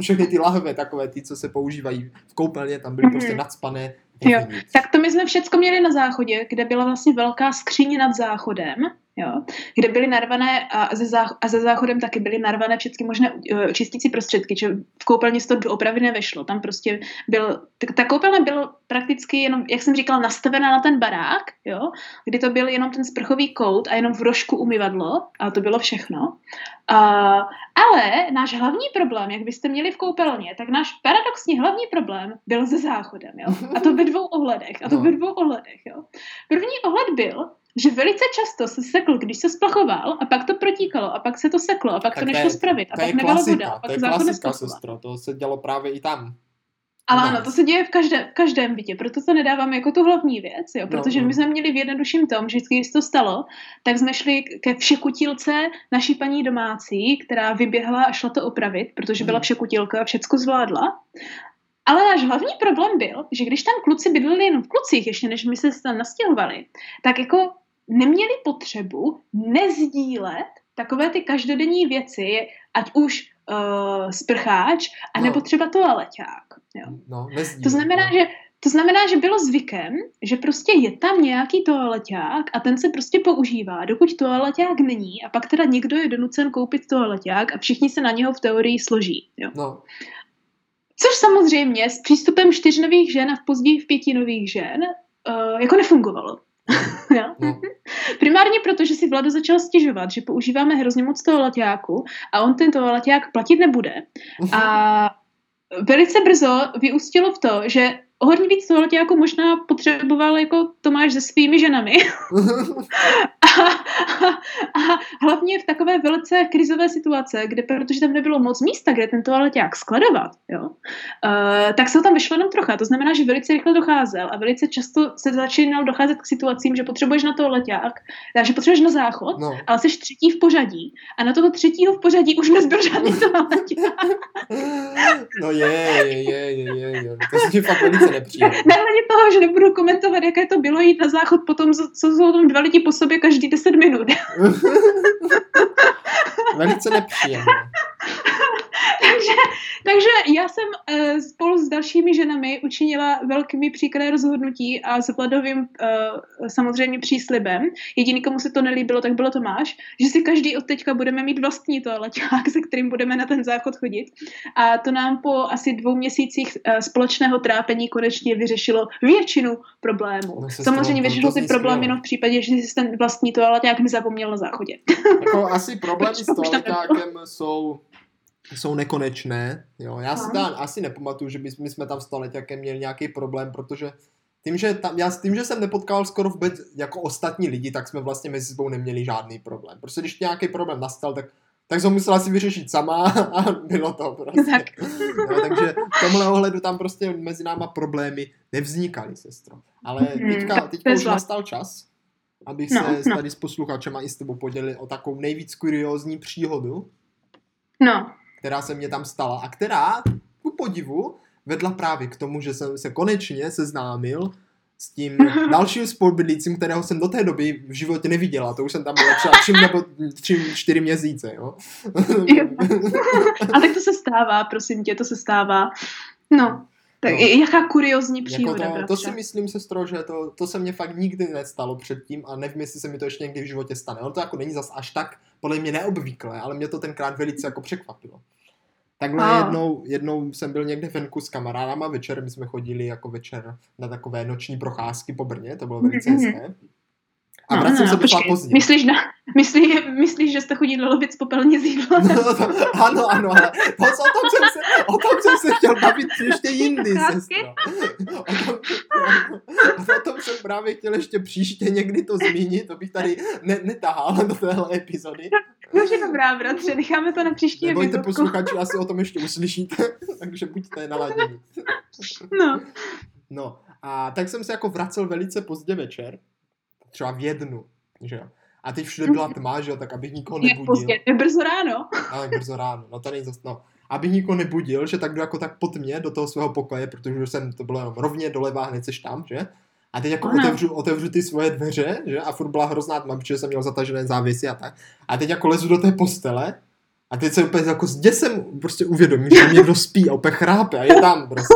Speaker 1: všechny ty lahve, takové ty, co se používají v koupelně, tam byly mm-hmm. prostě nadspané.
Speaker 2: Jo. Tak to my jsme všechno měli na záchodě, kde byla vlastně velká skříně nad záchodem jo, kde byly narvané a ze, zách, a ze záchodem taky byly narvané všechny možné uh, čistící prostředky, že v koupelně to do opravy nevešlo. Tam prostě byl, ta, ta koupelna byla prakticky jenom, jak jsem říkala, nastavená na ten barák, jo, kdy to byl jenom ten sprchový kout a jenom v rožku umyvadlo a to bylo všechno. Uh, ale náš hlavní problém, jak byste měli v koupelně, tak náš paradoxní hlavní problém byl se záchodem, jo. A to ve dvou ohledech. A to no. ve dvou ohledech, jo. První ohled byl, že velice často se sekl, když se splachoval a pak to protíkalo a pak se to seklo a pak tak to nešlo spravit a pak nebyla voda a pak
Speaker 1: to je klasika, sestro, to se dělo právě i tam.
Speaker 2: Ale ano, to se děje v každém, v každém bytě, proto to nedáváme jako tu hlavní věc, jo, no, protože no, no. my jsme měli v jednodušším tom, že když to stalo, tak jsme šli ke všekutilce naší paní domácí, která vyběhla a šla to opravit, protože byla hmm. všekutilka a všecko zvládla. Ale náš hlavní problém byl, že když tam kluci bydleli jenom v klucích, ještě než my se tam nastěhovali, tak jako neměli potřebu nezdílet takové ty každodenní věci, ať už uh, sprcháč, anebo no. třeba toaleťák. Jo.
Speaker 1: No,
Speaker 2: to znamená, no. že to znamená, že bylo zvykem, že prostě je tam nějaký toaleťák a ten se prostě používá, dokud toaleťák není a pak teda někdo je donucen koupit toaleťák a všichni se na něho v teorii složí. Jo.
Speaker 1: No.
Speaker 2: Což samozřejmě s přístupem čtyř nových žen a v později v pěti nových žen uh, jako nefungovalo. No. Primárně proto, že si Vlado začal stěžovat, že používáme hrozně moc toho laťáku a on ten laťák platit nebude. A velice brzo vyústilo v to, že o hodně víc toho jako možná potřeboval jako Tomáš se svými ženami. a, a, a hlavně v takové velice krizové situace, kde, protože tam nebylo moc místa, kde ten toaleťák skladovat, jo, uh, tak se tam vyšlo jenom trocha. To znamená, že velice rychle docházel a velice často se začínal docházet k situacím, že potřebuješ na toaleťák, že potřebuješ na záchod, no. ale jsi třetí v pořadí a na toho třetího v pořadí už nezbyl žádný toaleťák.
Speaker 1: no je, je, je, je, je, je. To si fakt velice velice nepříjemné.
Speaker 2: Nehledě toho, že nebudu komentovat, jaké to bylo jít na záchod potom, co jsou tam dva lidi po sobě každý 10 minut.
Speaker 1: velice nepříjemné.
Speaker 2: takže, takže já jsem uh, spolu s dalšími ženami učinila velkými příkré rozhodnutí a s Vladovým uh, samozřejmě příslibem. Jediný, komu se to nelíbilo, tak bylo Tomáš, že si každý od teďka budeme mít vlastní toaleťák, se kterým budeme na ten záchod chodit. A to nám po asi dvou měsících uh, společného trápení konečně vyřešilo většinu problémů. No samozřejmě vyřešilo ty problémy jenom v případě, že jsi ten vlastní toaleťák nezapomněl na záchodě.
Speaker 1: Jako asi problémy s toaleťákem jsou jsou nekonečné. Jo. Já si tam asi nepamatuju, že by, my jsme tam s toaleťákem měli nějaký problém, protože tím, že, tam, já, tím, že jsem nepotkal skoro vůbec jako ostatní lidi, tak jsme vlastně mezi sebou neměli žádný problém. Prostě když nějaký problém nastal, tak tak jsem musela si vyřešit sama a bylo to prostě. Tak. No, takže v tomhle ohledu tam prostě mezi náma problémy nevznikaly, sestro. Ale mhm, teďka, teďka už nastal čas, abych no, se no. tady s posluchačem a i s tebou podělil o takovou nejvíc kuriózní příhodu.
Speaker 2: No
Speaker 1: která se mě tam stala a která, ku podivu, vedla právě k tomu, že jsem se konečně seznámil s tím dalším spolubydlícím, kterého jsem do té doby v životě neviděla. To už jsem tam byla třeba tři nebo tři, čtyři měsíce, jo.
Speaker 2: A tak to se stává, prosím tě, to se stává. No, tak no. jaká kuriozní příhoda,
Speaker 1: jako to, to si myslím, sestro, že to, to se mně fakt nikdy nestalo předtím a nevím, jestli se mi to ještě někdy v životě stane. Ale to jako není zas až tak podle mě neobvyklé, ale mě to tenkrát velice jako překvapilo. Takhle a. jednou, jednou jsem byl někde venku s kamarádama večer, my jsme chodili jako večer na takové noční procházky po Brně, to bylo velice mm-hmm. A no, vracím no, no, se docela pozdě.
Speaker 2: Myslíš, na, myslí, myslíš, že jste chodili lovit z popelně z jídla?
Speaker 1: No, to, ano, ano, ale to, o, tom jsem se, o tom jsem se chtěl bavit ještě jindy, sestro. O tom, o tom jsem právě chtěl ještě příště někdy to zmínit, to bych tady ne, netahal do téhle epizody.
Speaker 2: Už je dobrá, bratře, necháme to na příští
Speaker 1: Nebojte posluchači, asi o tom ještě uslyšíte, takže buďte naladěni.
Speaker 2: No.
Speaker 1: No, a tak jsem se jako vracel velice pozdě večer, třeba v jednu, že jo. A teď všude byla tma, že jo, tak abych nikoho nebudil. Je
Speaker 2: pozdě, je brzo ráno.
Speaker 1: No, tak brzo ráno, no to není zase, no. Abych nikoho nebudil, že tak jdu jako tak pod mě do toho svého pokoje, protože už jsem, to bylo jenom rovně doleva, hned seš tam, že? A teď jako otevřu, otevřu ty svoje dveře, že? A furt byla hrozná tma, protože jsem měl zatažené závěsy a tak. A teď jako lezu do té postele a teď se úplně jako s děsem prostě uvědomím, že někdo spí a úplně chrápe a je tam prostě.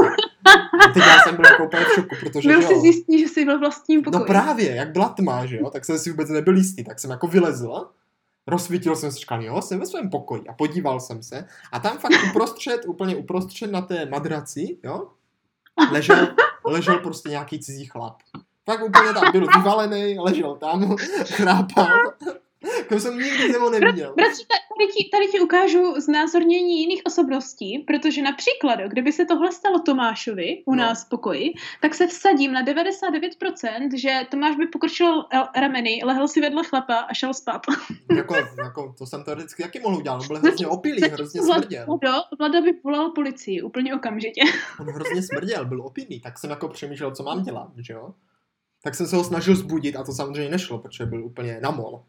Speaker 1: A teď já jsem byl jako úplně v šoku, protože
Speaker 2: Byl jsi jistý, že jsi byl vlastním
Speaker 1: no pokoji. No právě, jak byla tma, že jo, tak jsem si vůbec nebyl jistý, tak jsem jako vylezl, rozsvítil jsem se, říkal, jo, jsem ve svém pokoji a podíval jsem se a tam fakt uprostřed, úplně uprostřed na té madraci, jo, ležel, ležel prostě nějaký cizí chlap. Fakt úplně tam byl vyvalený, ležel tam, chrápal. To jsem nikdy nebo neviděl.
Speaker 2: Bratři, tady ti, tady ti ukážu znázornění jiných osobností, protože například, kdyby se tohle stalo Tomášovi u no. nás v pokoji, tak se vsadím na 99%, že Tomáš by pokrčil rameny, lehl si vedle chlapa a šel spát.
Speaker 1: jako, jako, to jsem teoreticky jaký mohl udělat, on byl hrozně opilý, hrozně smrděl.
Speaker 2: Vlado, Vlada by volal policii úplně okamžitě.
Speaker 1: on hrozně smrděl, byl opilý, tak jsem jako přemýšlel, co mám dělat, že jo? Tak jsem se ho snažil zbudit a to samozřejmě nešlo, protože byl úplně namol.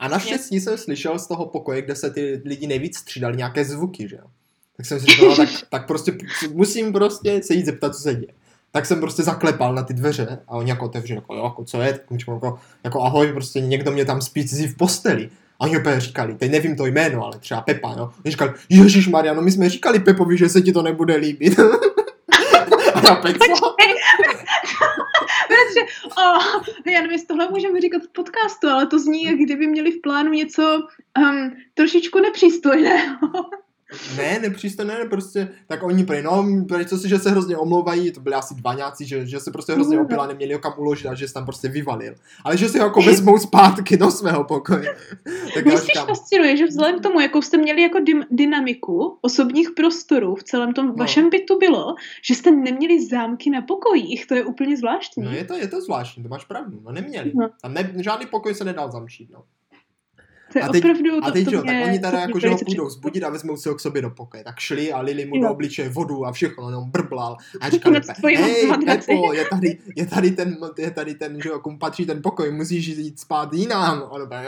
Speaker 1: A naštěstí jsem slyšel z toho pokoje, kde se ty lidi nejvíc střídali, nějaké zvuky, že jo. Tak jsem si říkal, no, tak, tak prostě musím prostě se jít zeptat, co se děje. Tak jsem prostě zaklepal na ty dveře a oni jako otevřeli, jako, jako co je, tak jako, jako ahoj, prostě někdo mě tam spí v posteli. A oni opět říkali, teď nevím to jméno, ale třeba Pepa, no. Oni říkali, Ježíš Maria, no my jsme říkali Pepovi, že se ti to nebude líbit. a já Pepa.
Speaker 2: Protože, oh, já nevím, jestli tohle můžeme říkat v podcastu, ale to zní, jak kdyby měli v plánu něco um, trošičku nepřístojného.
Speaker 1: Ne, nepřístojné, ne, prostě, tak oni prý, no, prý, co si, že se hrozně omlouvají, to byli asi dva nějací, že, že se prostě hrozně mhm. opila, neměli ho kam uložit a že se tam prostě vyvalil. Ale že si ho jako vezmou zpátky do svého pokoje.
Speaker 2: tak Mě říkám... fascinuje, že vzhledem k tomu, jakou jste měli jako dy- dynamiku osobních prostorů v celém tom no. vašem bytu bylo, že jste neměli zámky na pokojích, to je úplně zvláštní.
Speaker 1: No je to, je to zvláštní, to máš pravdu, no neměli. No. Tam ne, žádný pokoj se nedal zamčít, no.
Speaker 2: To je a teď, opravdu, to,
Speaker 1: a teď to jo, tak oni teda jako, že ho půjdou zbudit a vezmou si ho k sobě do pokoje. Tak šli a lili mu do obličeje vodu a všechno, jenom brblal. A říkali, hej, Pepo, je tady, je tady ten, je tady ten, že jo, komu patří ten pokoj, musíš jít spát jinam. A on ne,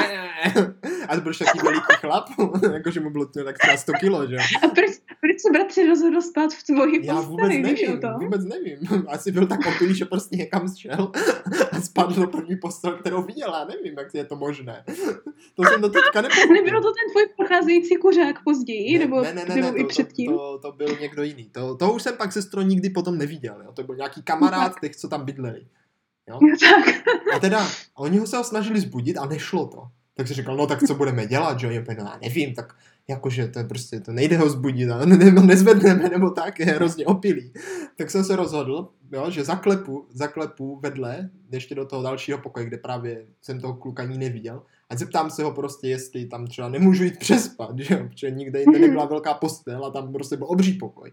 Speaker 1: ne. A to byl takový veliký chlap, jakože mu bylo tak třeba 100 kilo, že jo.
Speaker 2: A proč, proč se bratři rozhodl spát v tvoji
Speaker 1: Já vůbec nevím, to? vůbec nevím. Asi byl tak opilý, že prostě někam šel a spadl do první postel, kterou viděla. Nevím, jak je to možné. To jsem do teďka
Speaker 2: nepochopil. Nebyl to ten tvůj procházející kuřák později?
Speaker 1: Ne,
Speaker 2: nebo,
Speaker 1: ne, ne, ne, nebo ne, i to, předtím? To, to, to, byl někdo jiný. To, to už jsem pak sestro nikdy potom neviděl. Jo. To byl nějaký kamarád těch, co tam bydleli. Jo?
Speaker 2: tak.
Speaker 1: A teda, oni ho se snažili zbudit a nešlo to. Tak si říkal, no tak co budeme dělat, že jo, no, já nevím, tak jakože to je prostě, to nejde ho zbudit, a ne, nezvedneme, nebo tak, je hrozně opilý. Tak jsem se rozhodl, jo, že zaklepu, zaklepu vedle, ještě do toho dalšího pokoje, kde právě jsem toho kluka ani neviděl, a zeptám se ho prostě, jestli tam třeba nemůžu jít přespat, že jo, protože nikde jinde nebyla velká postel a tam prostě byl obří pokoj.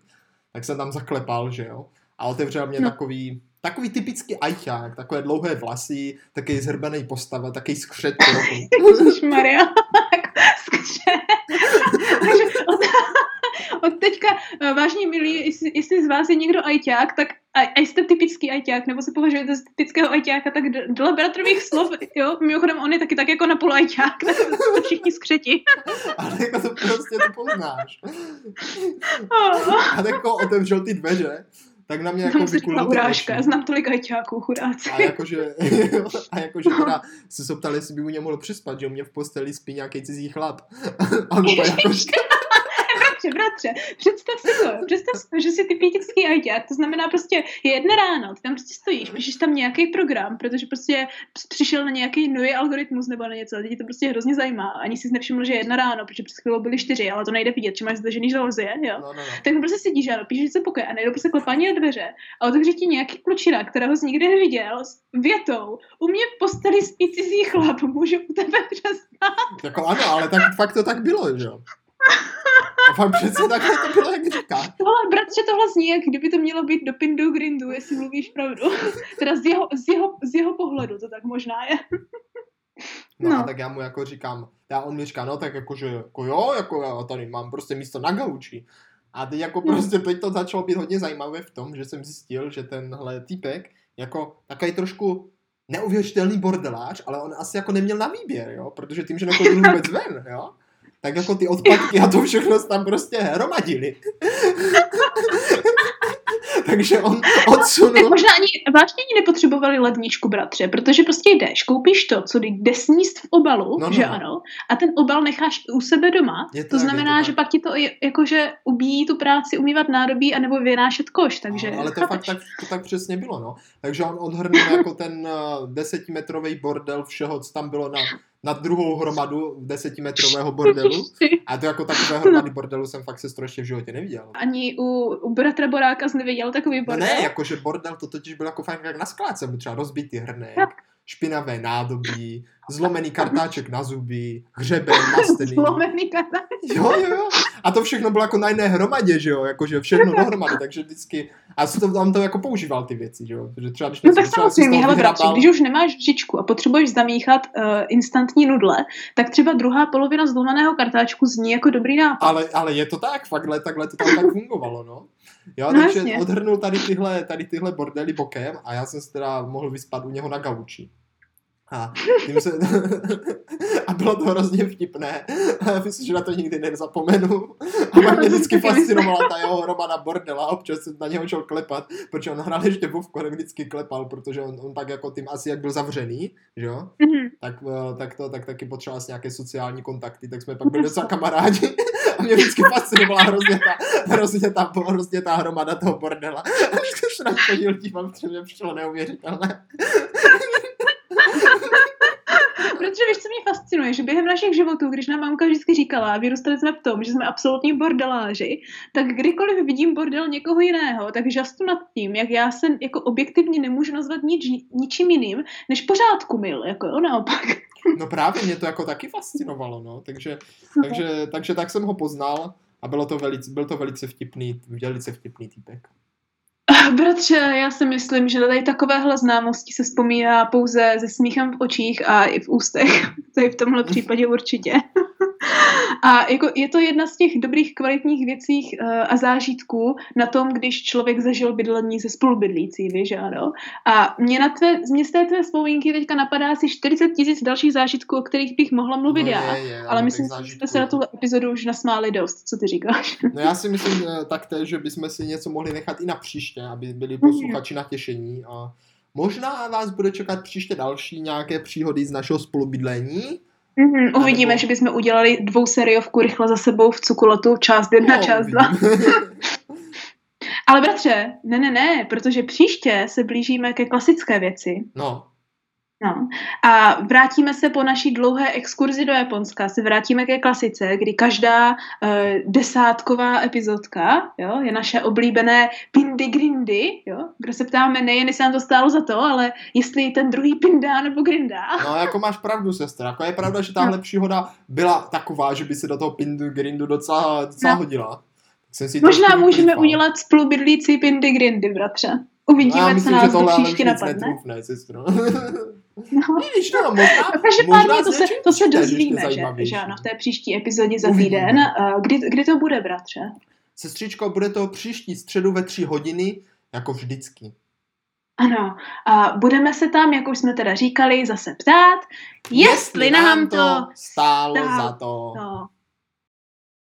Speaker 1: Tak jsem tam zaklepal, že jo, a otevřel mě no. takový, takový typický ajťák, takové dlouhé vlasy, taky zhrbený postava, taky skřet.
Speaker 2: Maria, skřet. od teďka, eh, vážně milí, jestli, jestli z vás je někdo ajťák, tak a, a jste typický ajťák, nebo se považujete za typického ajťáka, tak dle bratrových slov, jo, mimochodem on je taky tak jako na půl ajťák, tak to všichni skřeti.
Speaker 1: Ale jako to prostě to poznáš. Oh. A tak jako otevřel ty dveře, tak na mě jako vykulil
Speaker 2: urážka, já znám tolik ajťáků, chudáci.
Speaker 1: A jakože, a jakože teda se se ptali, jestli by u něj mohl přespat, že u mě v posteli spí nějaký cizí chlap. A on jakože...
Speaker 2: bratře, bratře, představ si to, představ si to, že si typický ajťák, to znamená prostě je jedna ráno, ty tam prostě stojíš, píšeš tam nějaký program, protože prostě přišel na nějaký nový algoritmus nebo na něco, a to prostě hrozně zajímá. Ani si nevšiml, že je jedna ráno, protože před chvílou byly čtyři, ale to nejde vidět, že máš zdržený železie, jo. No, no, no. Tak prostě sedíš, ano, píšeš se pokoj a nejde prostě klepání na dveře a otevře ti nějaký klučina, kterého jsi nikdy neviděl, s větou, u mě v posteli spí cizí chlap, můžu u tebe přespát.
Speaker 1: Jako ano, ale tak fakt to tak bylo, že jo. A přece takhle to bylo, jak říká.
Speaker 2: Tohle, bratře, tohle zní, jak kdyby to mělo být do Pindu Grindu, jestli mluvíš pravdu. teda z jeho, z, jeho, z jeho pohledu to tak možná je.
Speaker 1: No, no, a tak já mu jako říkám, já on mi říká, no tak jakože, jako jo, jako já tady mám prostě místo na gauči. A teď jako no. prostě teď to začalo být hodně zajímavé v tom, že jsem zjistil, že tenhle týpek jako takový trošku neuvěřitelný bordelář, ale on asi jako neměl na výběr, jo, protože tím, že nechodil vůbec ven, jo, tak jako ty odpadky a to všechno tam prostě hromadili. takže on odsunul. Tak
Speaker 2: možná ani vážně ani nepotřebovali ledničku, bratře, protože prostě jdeš, koupíš to, co jde sníst v obalu, no, no. že no. ano, a ten obal necháš u sebe doma. Je to, to znamená, to že pak ti to jakože ubíjí tu práci umývat nádobí anebo vynášet koš, takže
Speaker 1: no, Ale to fakt tak, to tak přesně bylo, no. Takže on odhrnul jako ten uh, desetimetrový bordel všeho, co tam bylo na na druhou hromadu desetimetrového bordelu. A to jako takové hromady bordelu jsem fakt se strašně v životě neviděl.
Speaker 2: Ani u, u bratra Boráka jsi neviděl takový bordel?
Speaker 1: No ne, jakože bordel to totiž byl jako fakt jak na skládce, třeba rozbitý hrnek, špinavé nádobí, zlomený kartáček na zuby, hřeben mastený.
Speaker 2: Zlomený kartáček.
Speaker 1: Jo, jo, jo. A to všechno bylo jako na jedné hromadě, že jo, jakože všechno dohromady, takže vždycky, a to, tam to jako používal ty věci, že jo, že třeba když
Speaker 2: No tak samozřejmě, hele bratři, když už nemáš vžičku a potřebuješ zamíchat uh, instantní nudle, tak třeba druhá polovina zlomeného kartáčku zní jako dobrý nápad.
Speaker 1: Ale, ale je to tak, fakt, takhle to tam tak fungovalo, no. Jo, no, takže jasně. odhrnul tady tyhle, tady tyhle bordely bokem a já jsem se teda mohl vyspat u něho na gauči. A, tím se, a bylo to hrozně vtipné. A myslím, že na to nikdy nezapomenu. A mě vždycky fascinovala ta jeho hromada bordela. Občas jsem na něho šel klepat, protože on hrál ještě v tak vždycky klepal, protože on, on pak jako tím asi jak byl zavřený, že jo? Mm-hmm. Tak, eh, tak, to, tak taky potřeboval nějaké sociální kontakty, tak jsme pak byli docela kamarádi. A mě vždycky fascinovala hrozně ta, hrozně ta, hrozně ta hromada toho bordela. A vždycky se na chodil dívám, protože mě přišlo neuvěřitelné.
Speaker 2: Protože víš, co mě fascinuje, že během našich životů, když nám mamka vždycky říkala, vyrůstali jsme v tom, že jsme absolutní bordeláři, tak kdykoliv vidím bordel někoho jiného, tak žastu nad tím, jak já se jako objektivně nemůžu nazvat nič, ničím jiným, než pořádku mil, jako jo, naopak.
Speaker 1: No právě mě to jako taky fascinovalo, no, takže, takže, takže tak jsem ho poznal a bylo to velice, byl to velice vtipný, velice vtipný týpek.
Speaker 2: Bratře, já si myslím, že tady takovéhle známosti se vzpomíná pouze se smíchem v očích a i v ústech. To je v tomhle případě určitě. A jako je to jedna z těch dobrých kvalitních věcí uh, a zážitků na tom, když člověk zažil bydlení se spolubydlící, víš, ano. A mě na tvé, mě z té tvé vzpomínky teďka napadá asi 40 tisíc dalších zážitků, o kterých bych mohla mluvit no, já. Je, je, ale myslím že jste se na tuhle epizodu už nasmáli dost. Co ty říkáš?
Speaker 1: No já si myslím eh, taktéž, že bychom si něco mohli nechat i na příště, aby byli posluchači na těšení a Možná vás bude čekat příště další nějaké příhody z našeho spolubydlení.
Speaker 2: Mm-hmm, uvidíme, nebo... že bychom udělali dvou seriovku rychle za sebou v cukulotu, část jedna, no, část dva. Ale bratře, ne, ne, ne, protože příště se blížíme ke klasické věci.
Speaker 1: No.
Speaker 2: No. A vrátíme se po naší dlouhé exkurzi do Japonska, se vrátíme ke klasice, kdy každá uh, desátková epizodka jo, je naše oblíbené Pindy Grindy, jo, kde se ptáme nejen, jestli nám to stálo za to, ale jestli ten druhý Pinda nebo Grinda.
Speaker 1: No jako máš pravdu, sestra. Jako je pravda, že tahle no. příhoda byla taková, že by se do toho Pindu Grindu docela, docela no. hodila.
Speaker 2: Jsem si Možná můžeme vypal. udělat spolubydlící Pindy Grindy, bratře. Uvidíme, no, myslím, co nás že tohle příště napadne. Netrůfne, sestro. No. Vidíš, no, možná, Každopádně to se, to se dozvíme, že, že ano, v té příští epizodě za týden. Kdy, kdy to bude, bratře?
Speaker 1: Sestřičko, bude to příští středu ve tři hodiny, jako vždycky.
Speaker 2: Ano, a budeme se tam, jak už jsme teda říkali, zase ptát, jestli, jestli nám to
Speaker 1: stálo, stálo za to. to.